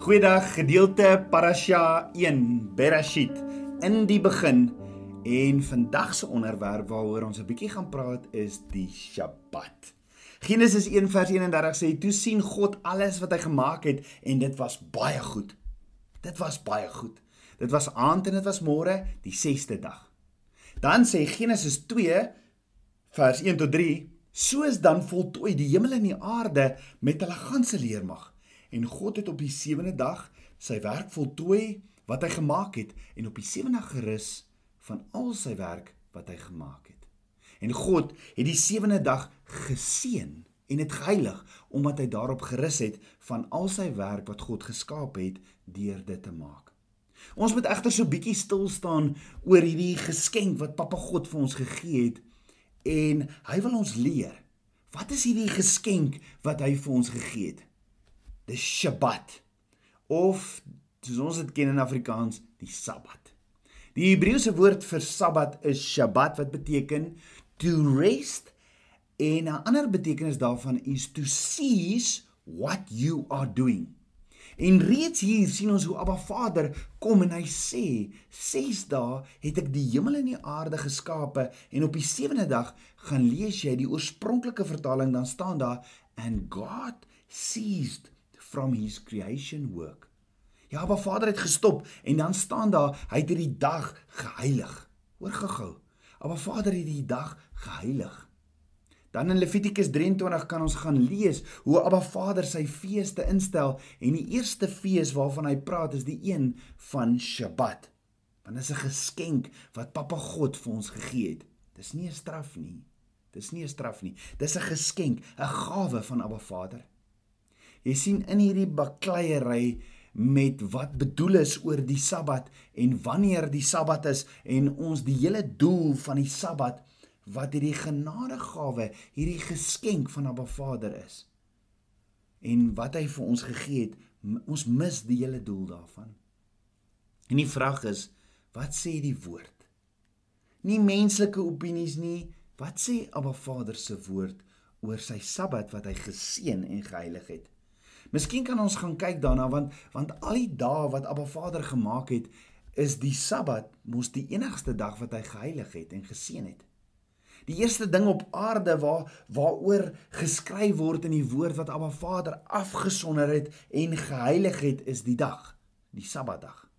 Goeiedag, gedeelte Parasha 1 Bereshit in die begin en vandag se onderwerp waaroor ons 'n bietjie gaan praat is die Sabbat. Genesis 1 vers 31 sê toe sien God alles wat hy gemaak het en dit was baie goed. Dit was baie goed. Dit was aand en dit was môre, die 6ste dag. Dan sê Genesis 2 vers 1 tot 3 soos dan voltooi die hemel en die aarde met hulle ganse leermag en God het op die sewende dag sy werk voltooi wat hy gemaak het en op die sewende gerus van al sy werk wat hy gemaak het. En God het die sewende dag geseën en dit geheilig omdat hy daarop gerus het van al sy werk wat God geskaap het deur dit te maak. Ons moet egter so bietjie stil staan oor hierdie geskenk wat Papa God vir ons gegee het en hy wil ons leer. Wat is hierdie geskenk wat hy vir ons gegee het? Die Shabbat of soos ons dit ken in Afrikaans, die Sabbat. Die Hebreëse woord vir Sabbat is Shabbat wat beteken to rest en 'n ander betekenis daarvan is to cease what you are doing. En reeds hier sien ons hoe Abba Vader kom en hy sê: "Ses dae het ek die hemel en die aarde geskape en op die sewende dag gaan lees jy die oorspronklike vertaling dan staan daar and God ceased from his creation work. Ja, maar Vader het gestop en dan staan daar hy het hierdie dag geheilig. Hoor gehou. Maar Vader het hierdie dag geheilig. Dan in Levitikus 23 kan ons gaan lees hoe Abba Vader sy feeste instel en die eerste fees waarvan hy praat is die een van Shabbat. Want dit is 'n geskenk wat Papa God vir ons gegee het. Dis nie 'n straf nie. Dis nie 'n straf nie. Dis 'n geskenk, 'n gawe van Abba Vader. Jy sien in hierdie bakleierery met wat bedoel is oor die Sabbat en wanneer die Sabbat is en ons die hele doel van die Sabbat wat hierdie genadegawe, hierdie geskenk van Abba Vader is. En wat hy vir ons gegee het, ons mis die hele doel daarvan. En die vraag is, wat sê die woord? Nie menslike opinies nie, wat sê Abba Vader se woord oor sy Sabbat wat hy geseën en geheilig het? Miskien kan ons gaan kyk daarna want want al die dae wat Abba Vader gemaak het, is die Sabbat mos die enigste dag wat hy geheilig het en geseën het. Die eerste ding op aarde waar waaroor geskryf word in die woord wat Abba Vader afgesonder het en geheilig het, is die dag, die Sabbatdag.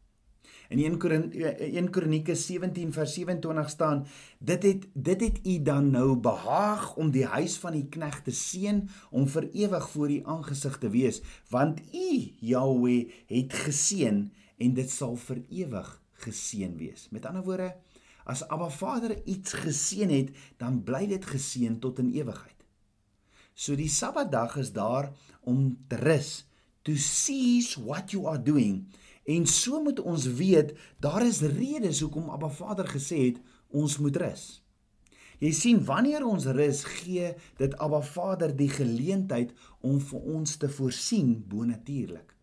In 1 1 Kronieke 17 vers 27 staan: Dit het dit het u dan nou behaag om die huis van die knegt te seën om vir ewig voor u aangesig te wees, want u Jahweh het geseën en dit sal vir ewig geseën wees. Met ander woorde, as Abba Vader iets geseën het, dan bly dit geseën tot in ewigheid. So die Sabbatdag is daar om te rus, to cease what you are doing En so moet ons weet, daar is redes hoekom Abba Vader gesê het ons moet rus. Jy sien wanneer ons rus, gee dit Abba Vader die geleentheid om vir ons te voorsien bonatuurlik.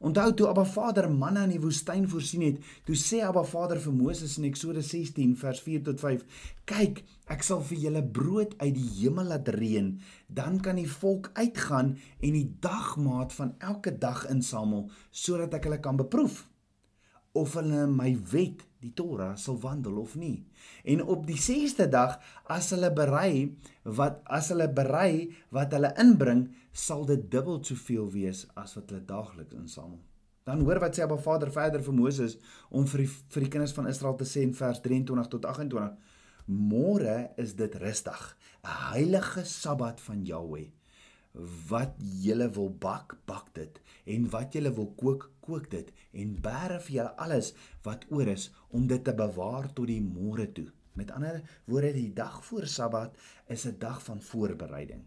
Onthou toe Abba Vader manna in die woestyn voorsien het, toe sê Abba Vader vir Moses in Eksodus 16 vers 4 tot 5: "Kyk, ek sal vir julle brood uit die hemel laat reën, dan kan die volk uitgaan en die dagmaat van elke dag insamel sodat ek hulle kan beproef of hulle my wet, die Torah, sal wandel of nie. En op die 6ste dag, as hulle berei wat as hulle berei wat hulle inbring, sal dit dubbel soveel wees as wat hulle daagliks insamel. Dan hoor wat sê Abba Vader verder vir Moses om vir die vir die kinders van Israel te sê in vers 23 tot 28: Môre is dit rustig, 'n heilige Sabbat van Jahweh. Wat julle wil bak, bak dit en wat julle wil kook, kook dit en bære vir julle alles wat oor is om dit te bewaar tot die môre toe. Met ander woorde, die dag voor Sabbat is 'n dag van voorbereiding.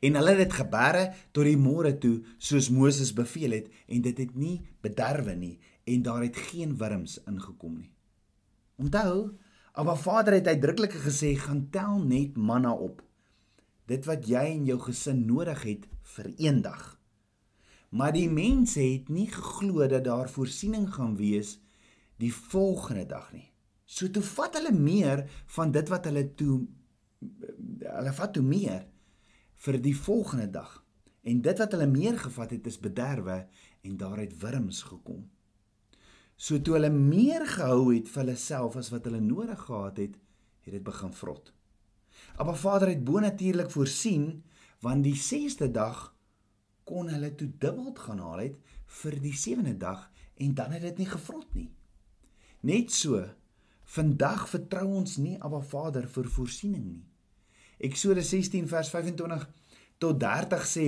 En hulle het dit gebere tot die môre toe soos Moses beveel het en dit het nie bederwe nie en daar het geen wurms ingekom nie. Onthou, Abba Vader het uitdruklik gesê gaan tel net manna op. Dit wat jy en jou gesin nodig het vir eendag. Maar die mense het nie geglo dat daar voorsiening gaan wees die volgende dag nie. So toe vat hulle meer van dit wat hulle toe hulle vat toe meer vir die volgende dag. En dit wat hulle meer gevat het is bederwe en daaruit wurms gekom. So toe hulle meer gehou het vir hulle self as wat hulle nodig gehad het, het dit begin vrot. Maar Vader het bonatuurlik voorsien want die 6de dag kon hulle toe dubbel gaan haal het vir die 7de dag en dan het dit nie gevrot nie. Net so vandag vertrou ons nie Abba Vader vir voorsiening nie. Eksodus 16 vers 25 tot 30 sê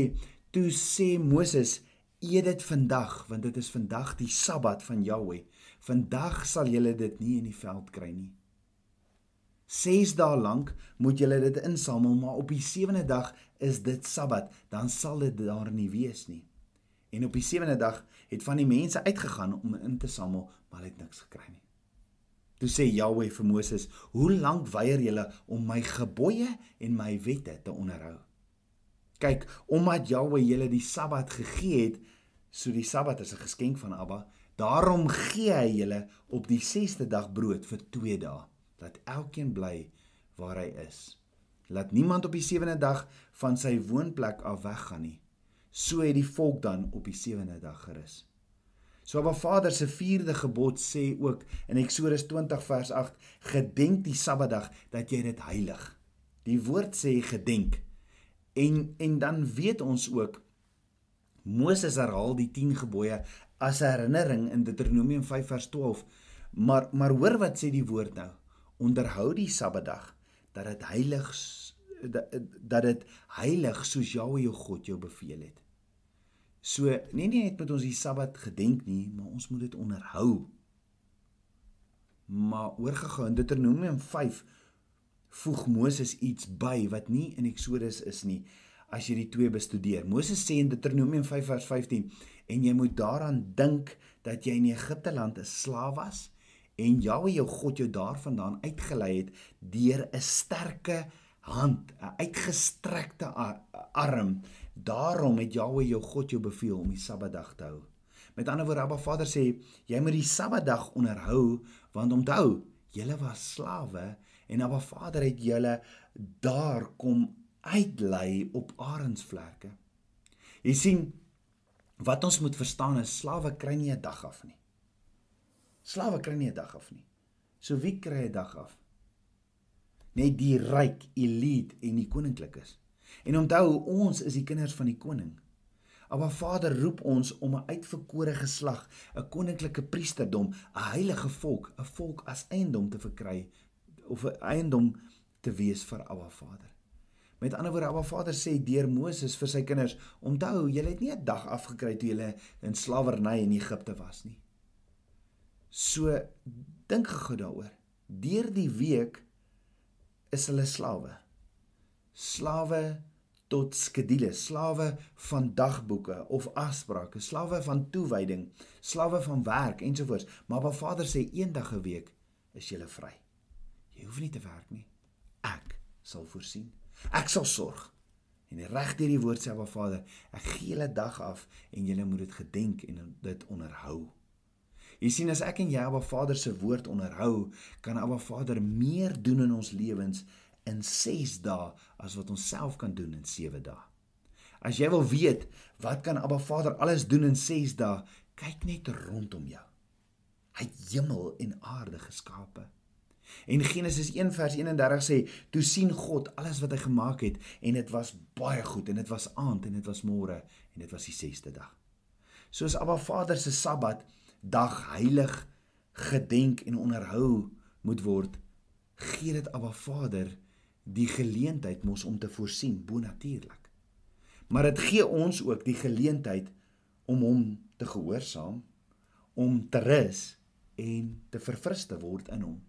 toe sê Moses eet dit vandag want dit is vandag die Sabbat van Jahweh. Vandag sal julle dit nie in die veld kry nie. 6 dae lank moet julle dit insamel, maar op die 7de dag is dit Sabbat, dan sal dit daar nie wees nie. En op die 7de dag het van die mense uitgegaan om in te samel, maar hulle het niks gekry nie. Toe sê Jahweh vir Moses: "Hoe lank weier julle om my gebooie en my wette te onderhou?" Kyk, omdat Jahweh julle die Sabbat gegee het, so die Sabbat is 'n geskenk van Abba, daarom gee hy julle op die 6de dag brood vir 2 dae, dat elkeen bly waar hy is. Laat niemand op die 7de dag van sy woonplek af weggaan nie. So het die volk dan op die 7de dag gerus. So Abba Vader se 4de gebod sê ook in Eksodus 20 vers 8: Gedenk die Sabbatdag dat jy dit heilig. Die woord sê gedenk. En en dan weet ons ook Moses herhaal die 10 gebooie as herinnering in Deuteronomium 5 vers 12. Maar maar hoor wat sê die woord nou? Onderhou die Sabbatdag dat dit heilig dat dit heilig soos Jahwe jou God jou beveel het. So nie nie net moet ons die Sabbat gedenk nie, maar ons moet dit onderhou. Maar oorgegaan in Deuteronomium voeg Moses iets by wat nie in Eksodus is nie as jy die twee bestudeer. Moses sê in Deuteronomium 5 vers 15 en jy moet daaraan dink dat jy in Egipte land 'n slaaf was en Jahwe jou God jou daarvandaan uitgelei het deur 'n sterke hand, 'n uitgestrekte arm. Daarom het Jahwe jou God jou beveel om die Sabbatdag te hou. Met ander woorde, Abba Vader sê, jy moet die Sabbatdag onderhou want onthou, julle was slawe en Abba Vader het julle daar kom uitlei op arensvlerke. Jy sien wat ons moet verstaan is slawe kry nie 'n dag af nie. Slawe kry nie 'n dag af nie. So wie kry 'n dag af? Net die ryk, elite en die koninklikes. En onthou ons is die kinders van die koning. Abba Vader roep ons om 'n uitverkore geslag, 'n koninklike priesterdom, 'n heilige volk, 'n volk as eiendom te verkry of 'n eiendom te wees vir Abba Vader. Met ander woorde, Abba Vader sê deur Moses vir sy kinders: "Onthou, julle het nie 'n dag afgekry toe julle in slawerny in Egipte was nie." So dink gou daaroor. Deur die week is hulle slawe. Slawe tot skedules, slawe van dagboeke of afsprake, slawe van toewyding, slawe van werk ensovoorts. Maar Abba Vader sê eendag 'n week is jy vry. Jy hoef nie te werk nie. Ek sal voorsien. Ek sal sorg. En reg deur die woord sê Abba Vader, ek gee julle dag af en julle moet dit gedenk en dit onderhou. Jy sien as ek en jy Abba Vader se woord onderhou, kan Abba Vader meer doen in ons lewens in 6 dae as wat ons self kan doen in 7 dae. As jy wil weet wat kan Abba Vader alles doen in 6 dae, kyk net rondom jou. Hy het hemel en aarde geskape. En Genesis 1 vers 31 sê: "Toe sien God alles wat hy gemaak het en dit was baie goed en dit was aand en dit was môre en dit was die 6ste dag." Soos Abba Vader se Sabbat dag heilig gedenk en onderhou moet word, gee dit Abba Vader die geleentheid mos om te voorsien bonatuurlik. Maar dit gee ons ook die geleentheid om hom te gehoorsaam, om te rus en te verfris te word in hom.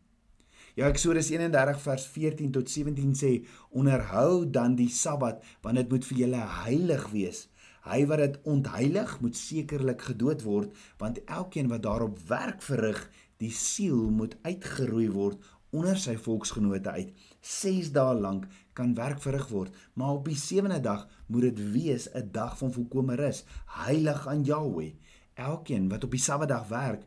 Ja Eksodus 31 vers 14 tot 17 sê onderhou dan die Sabbat want dit moet vir julle heilig wees. Hy wat dit ontheilig moet sekerlik gedood word want elkeen wat daarop werk verrig, die siel moet uitgeroei word onder sy volksgenote uit. 6 dae lank kan werk verrig word, maar op die 7de dag moet dit wees 'n dag van volkomme rus, heilig aan Jahweh. Elkeen wat op die Sabbatdag werk,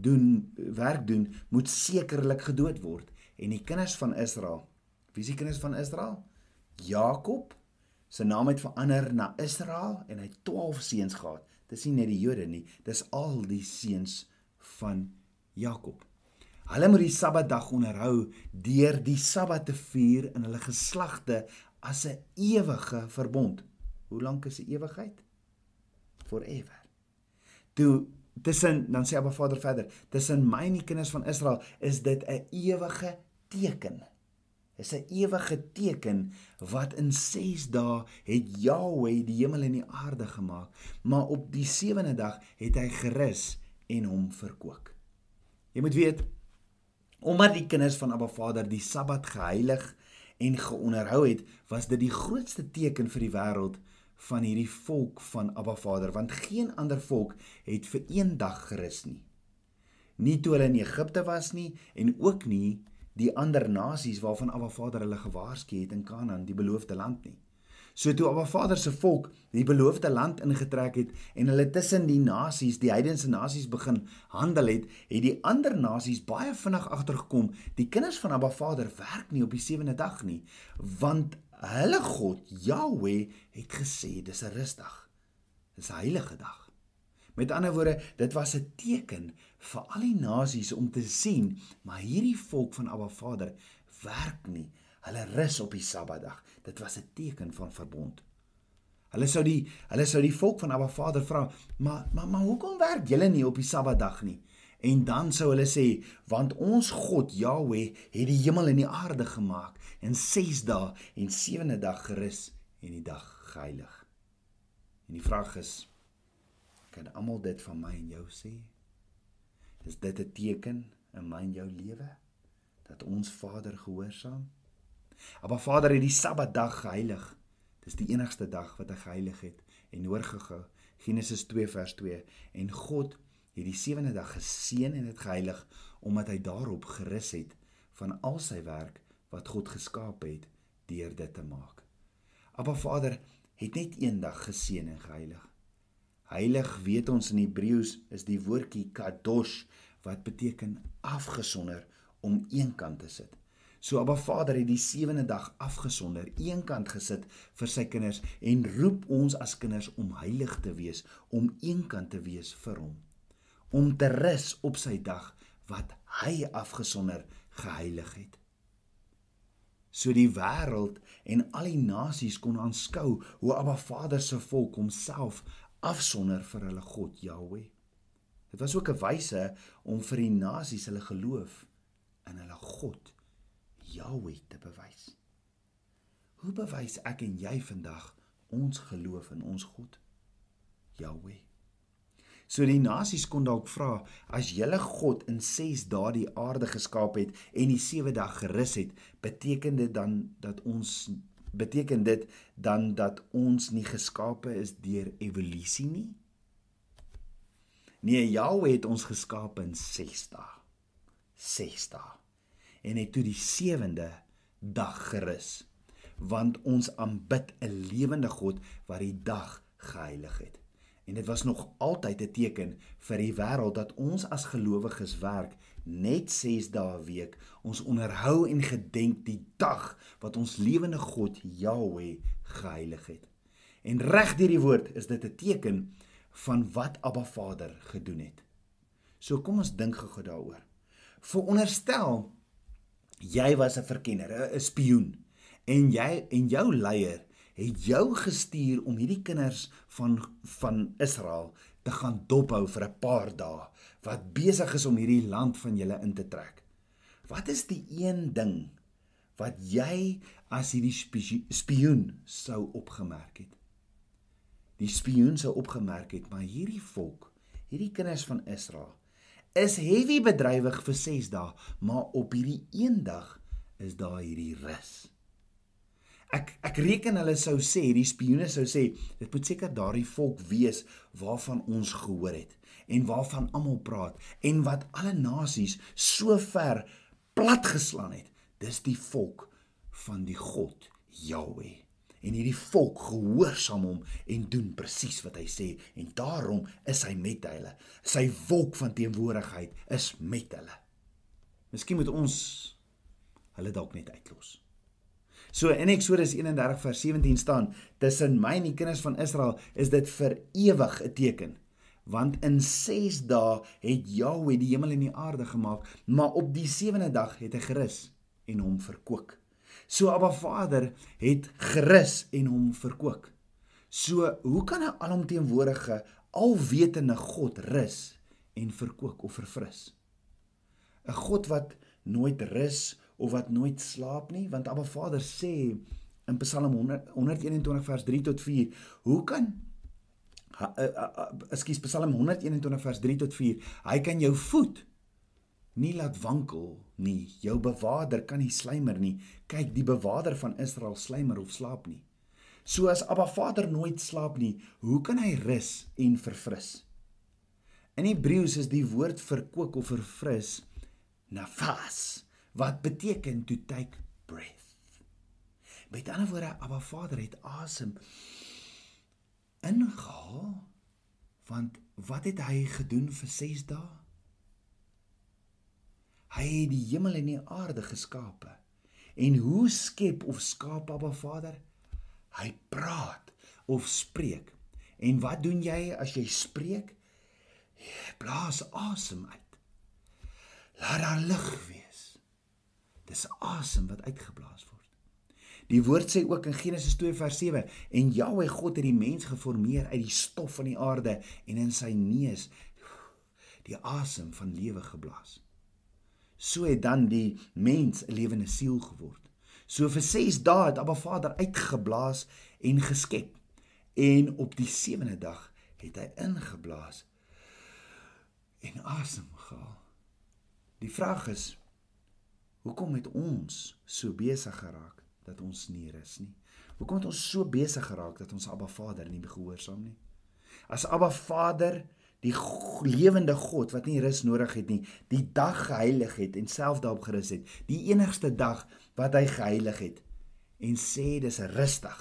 doen werk doen moet sekerlik gedood word en die kinders van Israel wie is die kinders van Israel Jakob Sy naam het verander na Israel en hy het 12 seuns gehad. Dis nie net die Jode nie, dis al die seuns van Jakob. Hulle moet die Sabbatdag onderhou deur die Sabbat te vier in hulle geslagte as 'n ewige verbond. Hoe lank is 'n ewigheid? Forever. Toe tussen dan sê Abba Vader verder, tussen my en die kinders van Israel is dit 'n ewige teken. Is 'n ewige teken wat in 6 dae het Jahweh die hemel en die aarde gemaak, maar op die sewende dag het hy gerus en hom verkoop. Jy moet weet omdat die kinders van Abba Vader die Sabbat geheilig en geonderhou het, was dit die grootste teken vir die wêreld van hierdie volk van Abba Vader, want geen ander volk het vir een dag gerus nie. Nie toe hulle in Egipte was nie en ook nie die ander nasies waarvan Abba Vader hulle gewaarsku het in Kanaan, die beloofde land nie. So toe Abba Vader se volk die beloofde land ingetrek het en hulle tussen die nasies, die heidense nasies begin handel het, het die ander nasies baie vinnig agtergekom, die kinders van Abba Vader werk nie op die sewende dag nie, want hulle God, Jahweh, het gesê dis 'n rusdag. Dis 'n heilige dag. Met ander woorde, dit was 'n teken vir al die nasies om te sien, maar hierdie volk van Abba Vader werk nie. Hulle rus op die Sabbatdag. Dit was 'n teken van verbond. Hulle sou die hulle sou die volk van Abba Vader vra, "Maar maar maar hoekom werk julle nie op die Sabbatdag nie?" En dan sou hulle sê, "Want ons God Jahweh het die hemel en die aarde gemaak in 6 dae en sewende dag gerus en die dag geheilig." En die vraag is, kan almal dit van my en jou sê? Is dit 'n teken in my en jou lewe dat ons Vader gehoorsaam? Maar Vader het die Sabbatdag geheilig. Dis die enigste dag wat hy geheilig het en hoor gehou. Genesis 2 vers 2 en God het die sewende dag geseën en dit geheilig omdat hy daarop gerus het van al sy werk wat God geskaap het deur dit te maak. Abba Vader het net een dag geseën en geheilig. Heilig weet ons in Hebreëus is die woordjie kadosh wat beteken afgesonder om eenkant te sit. So Abba Vader het die sewende dag afgesonder, eenkant gesit vir sy kinders en roep ons as kinders om heilig te wees, om eenkant te wees vir hom. Om te rus op sy dag wat hy afgesonder geheilig het. So die wêreld en al die nasies kon aanskou hoe Abba Vader se volk homself afsonder vir hulle God Jahweh. Dit was ook 'n wyse om vir die nasies hulle geloof in hulle God Jahweh te bewys. Hoe bewys ek en jy vandag ons geloof in ons God? Jahweh. So die nasies kon dalk vra, as julle God in 6 dae die aarde geskaap het en die 7 dag gerus het, beteken dit dan dat ons beteken dit dan dat ons nie geskape is deur evolusie nie? Nee, Jahweh het ons geskaap in 6 dae. 6 dae en het toe die sewende dag gerus want ons aanbid 'n lewende God wat die dag geheilig het en dit was nog altyd 'n teken vir die wêreld dat ons as gelowiges werk net 6 dae 'n week ons onderhou en gedenk die dag wat ons lewende God Jahweh geheilig het. En reg deur die woord is dit 'n teken van wat Abba Vader gedoen het. So kom ons dink gou daaroor. Veronderstel jy was 'n verkenner, 'n spioen en jy en jou leier het jou gestuur om hierdie kinders van van Israel te gaan dophou vir 'n paar dae wat besig is om hierdie land van julle in te trek. Wat is die een ding wat jy as hierdie spioen sou opgemerk het? Die spioen sou opgemerk het, maar hierdie volk, hierdie kinders van Israel is heavy bedrywig vir 6 dae, maar op hierdie een dag is daar hierdie rus. Ek ek reken hulle sou sê, die spioene sou sê, dit moet seker daardie volk wees waarvan ons gehoor het en waarvan almal praat en wat alle nasies so ver platgeslaan het. Dis die volk van die God Jahweh en hierdie volk gehoorsaam hom en doen presies wat hy sê en daarom is hy met hulle. Sy wolk van teenwoordigheid is met hulle. Miskien moet ons hulle dalk net uitlos. So in Eksodus 31 vers 17 staan: "Tussen my en die kinders van Israel is dit vir ewig 'n teken." Want in 6 dae het Jahweh die hemel en die aarde gemaak, maar op die 7de dag het hy gerus en hom verkoop. So Abba Vader het gerus en hom verkoop. So hoe kan 'n alomteenwoordige, alwetende God rus en verkoop of verfris? 'n God wat nooit rus of wat nooit slaap nie, want Abba Vader sê in Psalm 100, 121 vers 3 tot 4, hoe kan ekskuus Psalm 121 vers 3 tot 4, hy kan jou voet nie laat wankel nie. Jou bewaarder kan nie slymer nie. Kyk, die bewaarder van Israel slymer of slaap nie. So as Abba Vader nooit slaap nie, hoe kan hy rus en verfris? In Hebreëus is die woord verkoop of verfris nafas wat beteken to take breath. Met ander woorde, Abba Vader het asem ingehaal want wat het hy gedoen vir 6 dae? Hy het die hemel en die aarde geskape. En hoe skep of skaap Abba Vader? Hy praat of spreek. En wat doen jy as jy spreek? Jy blaas asem uit. Laat daar lug wees. Dis asem wat uitgeblaas word. Die woord sê ook in Genesis 2 vers 7 en Jahweh God het die mens geformeer uit die stof van die aarde en in sy neus die asem van lewe geblaas. So het dan die mens 'n lewende siel geword. So vir 6 dae het Abba Vader uitgeblaas en geskep. En op die 7de dag het hy ingeblaas en asem gehaal. Die vraag is hoekom het ons so besig geraak dat ons nie rus nie? Hoekom het ons so besig geraak dat ons Abba Vader nie gehoorsaam nie? As Abba Vader die lewende God wat nie rus nodig het nie, die dag geheilig het en self daarop gerus het, die enigste dag wat hy geheilig het en sê dis rustig.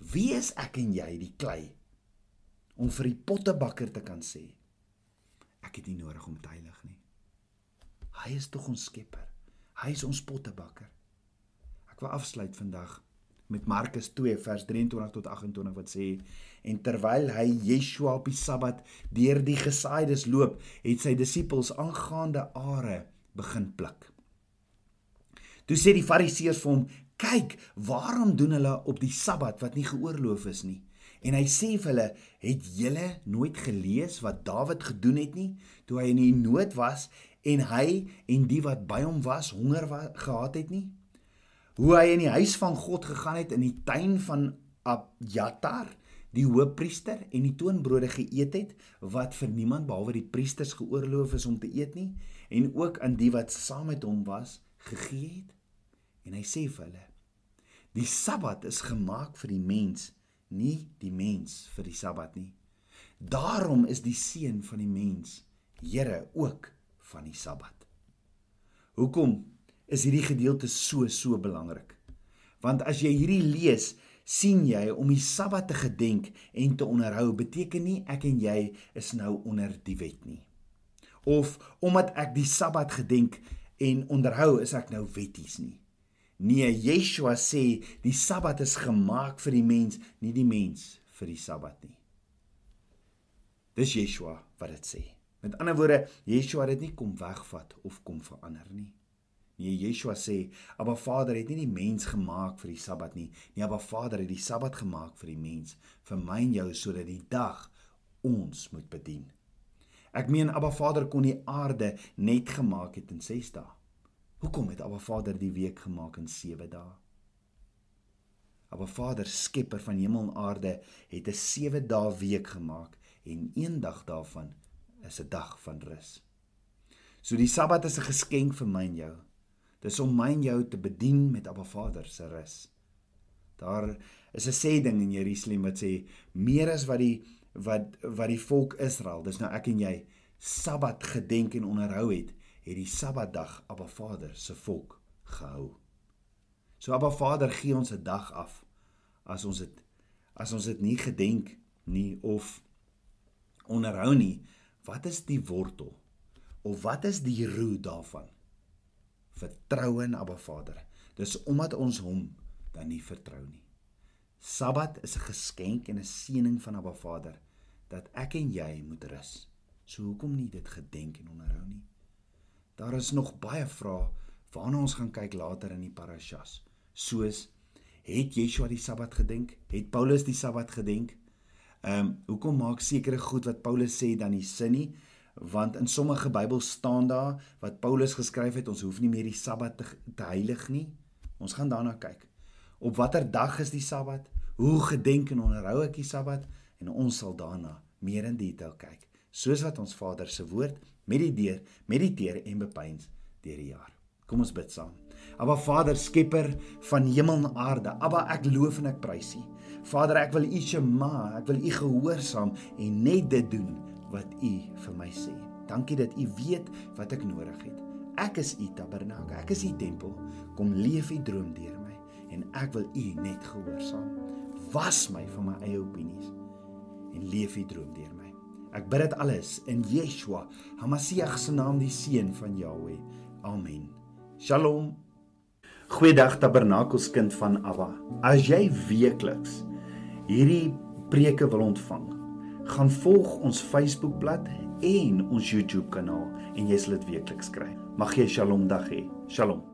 Wie is ek en jy die klei om vir die pottebakker te kan sê ek het nie nodig om te heilig nie. Hy is tog ons skepper. Hy is ons pottebakker. Ek wil afsluit vandag met Markus 2 vers 23 tot 28 wat sê en terwyl hy Yeshua op die Sabbat deur die gesaaides loop, het sy disippels aangaande are begin pluk. Toe sê die Fariseërs vir hom: "Kyk, waarom doen hulle op die Sabbat wat nie geoorloof is nie?" En hy sê vir hulle: "Het julle nooit gelees wat Dawid gedoen het nie toe hy in die nood was en hy en die wat by hom was honger wa gehad het nie? Hoe hy in die huis van God gegaan het in die tuin van Abjatar, die hoofpriester en die toonbrode geëet het wat vir niemand behalwe die priesters geoorloof is om te eet nie en ook aan die wat saam met hom was gegee het. En hy sê vir hulle: Die Sabbat is gemaak vir die mens, nie die mens vir die Sabbat nie. Daarom is die seun van die mens Here ook van die Sabbat. Hoekom is hierdie gedeelte so so belangrik? Want as jy hierdie lees, sien jy om die Sabbat te gedenk en te onderhou beteken nie ek en jy is nou onder die wet nie. Of omdat ek die Sabbat gedenk en onderhou is ek nou wetties nie. Nee, Yeshua sê die Sabbat is gemaak vir die mens, nie die mens vir die Sabbat nie. Dis Yeshua wat dit sê. Met ander woorde, Yeshua het dit nie kom wegvat of kom verander nie. Nee, Yeshua sê, "Aba Vader het nie die mens gemaak vir die Sabbat nie. Nee, Aba Vader het die Sabbat gemaak vir die mens, vir my en jou sodat die dag ons moet bedien." Ek meen Abba Vader kon die aarde net gemaak het in 6 dae. Hoekom het Abba Vader die week gemaak in 7 dae? Abba Vader, skepper van hemel en aarde, het 'n 7 dae week gemaak en een dag daarvan is 'n dag van rus. So die Sabbat is 'n geskenk vir my en jou. Dis om my en jou te bedien met Abba Vader se rus. Daar is 'n sê ding in Jerusalem wat sê meer as wat die wat wat die volk Israel, dis nou ek en jy, Sabbat gedenk en onderhou het, het die Sabbatdag Abba Vader se volk gehou. So Abba Vader gee ons 'n dag af as ons dit as ons dit nie gedenk nie of onderhou nie, Wat is die wortel? Of wat is die root daarvan? Vertroue in Abba Vader. Dis omdat ons hom dan nie vertrou nie. Sabbat is 'n geskenk en 'n seëning van Abba Vader dat ek en jy moet rus. So hoekom nie dit gedenk en onderhou nie? Daar is nog baie vrae waarna ons gaan kyk later in die parashas. Soos het Yeshua die Sabbat gedenk? Het Paulus die Sabbat gedenk? Ehm um, hoekom maak sekere goed wat Paulus sê dan nie sin nie? Want in sommige Bybels staan daar wat Paulus geskryf het, ons hoef nie meer die Sabbat te, te heilig nie. Ons gaan daarna kyk. Op watter dag is die Sabbat? Hoe gedenk en onderhou ek die Sabbat? En ons sal daarna meer in detail kyk, soos wat ons Vader se woord mediteer, mediteer en bepeins deur die jaar. Kom ons bid saam. Aba Vader, skepper van hemel en aarde. Aba, ek loof en ek prys U. Vader, ek wil U shema, ek wil U gehoorsaam en net dit doen wat U vir my sê. Dankie dat U weet wat ek nodig het. Ek is U tabernakel, ek is U tempel. Kom leef U droom deur my en ek wil U net gehoorsaam. Was my van my eie opinies en leef U droom deur my. Ek bid dit alles in Yeshua, Hamasiach se naam, die seun van Jahweh. Amen. Shalom. Goeiedag Tabernakelskind van Abba. As jy weekliks hierdie preke wil ontvang, gaan volg ons Facebookblad en ons YouTube kanaal en jy sal dit weekliks kry. Mag jy Shalom dag hê. Shalom.